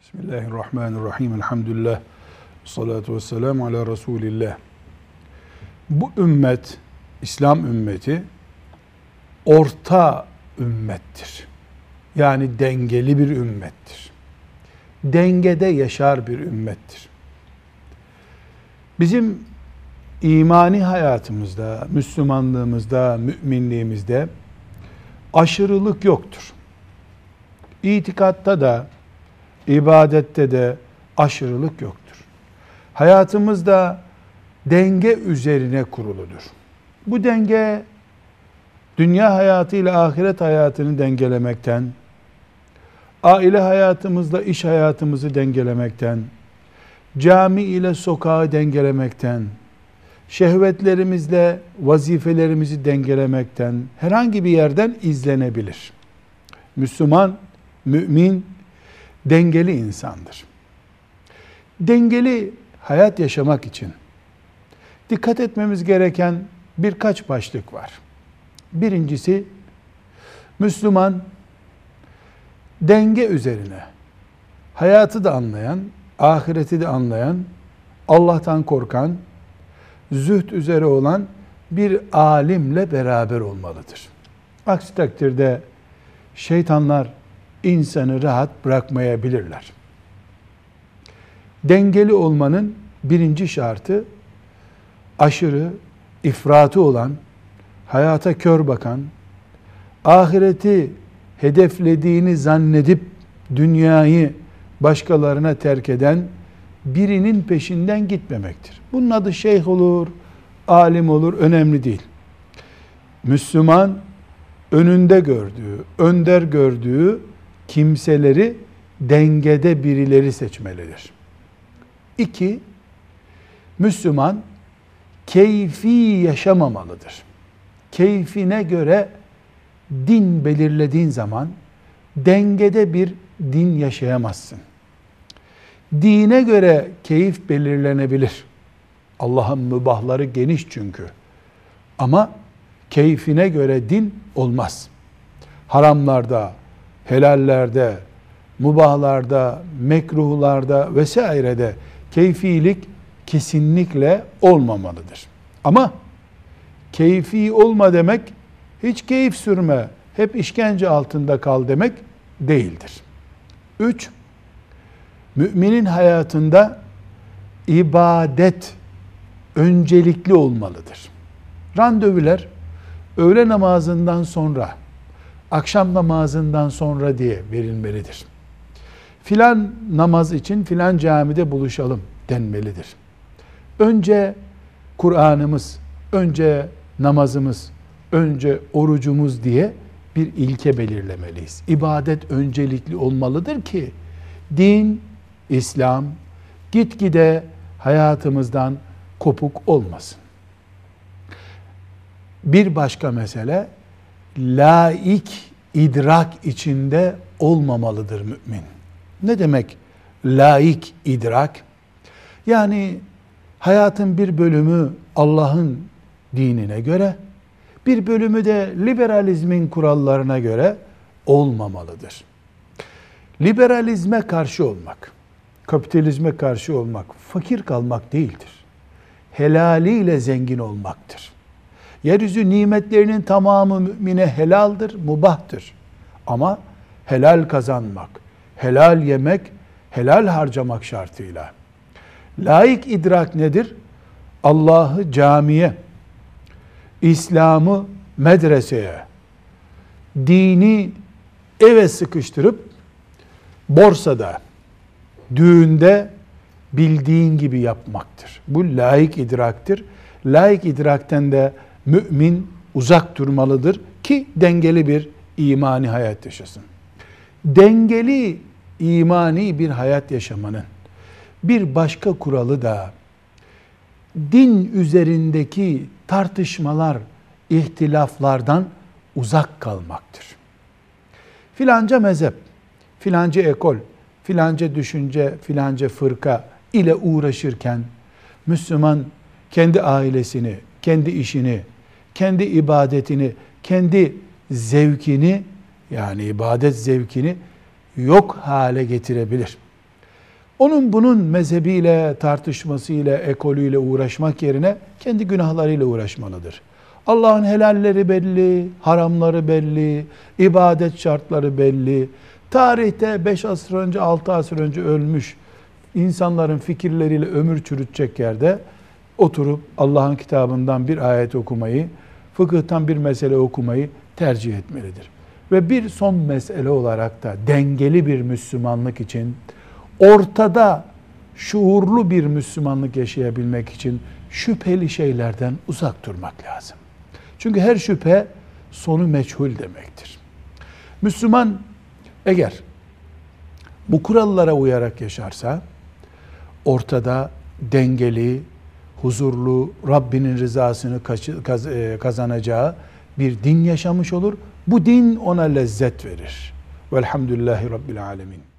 Bismillahirrahmanirrahim. Elhamdülillah. Salatu vesselamu ala Resulillah. Bu ümmet, İslam ümmeti orta ümmettir. Yani dengeli bir ümmettir. Dengede yaşar bir ümmettir. Bizim imani hayatımızda, Müslümanlığımızda, müminliğimizde aşırılık yoktur. İtikatta da, ibadette de aşırılık yoktur. Hayatımızda denge üzerine kuruludur. Bu denge dünya hayatı ile ahiret hayatını dengelemekten, aile hayatımızla iş hayatımızı dengelemekten, cami ile sokağı dengelemekten, şehvetlerimizle vazifelerimizi dengelemekten herhangi bir yerden izlenebilir. Müslüman, mümin dengeli insandır. Dengeli hayat yaşamak için dikkat etmemiz gereken birkaç başlık var. Birincisi Müslüman denge üzerine hayatı da anlayan, ahireti de anlayan, Allah'tan korkan, zühd üzere olan bir alimle beraber olmalıdır. Aksi takdirde şeytanlar insanı rahat bırakmayabilirler. Dengeli olmanın birinci şartı aşırı, ifratı olan, hayata kör bakan, ahireti hedeflediğini zannedip dünyayı başkalarına terk eden birinin peşinden gitmemektir. Bunun adı şeyh olur, alim olur, önemli değil. Müslüman önünde gördüğü, önder gördüğü kimseleri dengede birileri seçmelidir. İki, Müslüman keyfi yaşamamalıdır. Keyfine göre din belirlediğin zaman dengede bir din yaşayamazsın. Dine göre keyif belirlenebilir. Allah'ın mübahları geniş çünkü. Ama keyfine göre din olmaz. Haramlarda, helallerde, mubahlarda, mekruhlarda vesairede keyfilik kesinlikle olmamalıdır. Ama keyfi olma demek hiç keyif sürme, hep işkence altında kal demek değildir. Üç, müminin hayatında ibadet öncelikli olmalıdır. Randevular öğle namazından sonra, akşam namazından sonra diye verilmelidir. Filan namaz için filan camide buluşalım denmelidir. Önce Kur'an'ımız, önce namazımız, önce orucumuz diye bir ilke belirlemeliyiz. İbadet öncelikli olmalıdır ki din, İslam gitgide hayatımızdan kopuk olmasın. Bir başka mesele laik idrak içinde olmamalıdır mümin. Ne demek laik idrak? Yani hayatın bir bölümü Allah'ın dinine göre, bir bölümü de liberalizmin kurallarına göre olmamalıdır. Liberalizme karşı olmak, kapitalizme karşı olmak, fakir kalmak değildir. Helaliyle zengin olmaktır. Yeryüzü nimetlerinin tamamı mümine helaldir, mubahtır. Ama helal kazanmak, helal yemek, helal harcamak şartıyla. Laik idrak nedir? Allah'ı camiye, İslam'ı medreseye, dini eve sıkıştırıp borsada, düğünde bildiğin gibi yapmaktır. Bu laik idraktir. Laik idrakten de mümin uzak durmalıdır ki dengeli bir imani hayat yaşasın. Dengeli imani bir hayat yaşamanın bir başka kuralı da din üzerindeki tartışmalar, ihtilaflardan uzak kalmaktır. Filanca mezhep, filanca ekol, filanca düşünce, filanca fırka ile uğraşırken Müslüman kendi ailesini, kendi işini, kendi ibadetini, kendi zevkini yani ibadet zevkini yok hale getirebilir. Onun bunun mezhebiyle, tartışmasıyla, ekolüyle uğraşmak yerine kendi günahlarıyla uğraşmalıdır. Allah'ın helalleri belli, haramları belli, ibadet şartları belli. Tarihte 5 asır önce, 6 asır önce ölmüş insanların fikirleriyle ömür çürütecek yerde oturup Allah'ın kitabından bir ayet okumayı, fıkıhtan bir mesele okumayı tercih etmelidir. Ve bir son mesele olarak da dengeli bir Müslümanlık için ortada şuurlu bir Müslümanlık yaşayabilmek için şüpheli şeylerden uzak durmak lazım. Çünkü her şüphe sonu meçhul demektir. Müslüman eğer bu kurallara uyarak yaşarsa ortada dengeli, huzurlu, Rabbinin rızasını e, kazanacağı bir din yaşamış olur. Bu din ona lezzet verir. Velhamdülillahi Rabbil Alemin.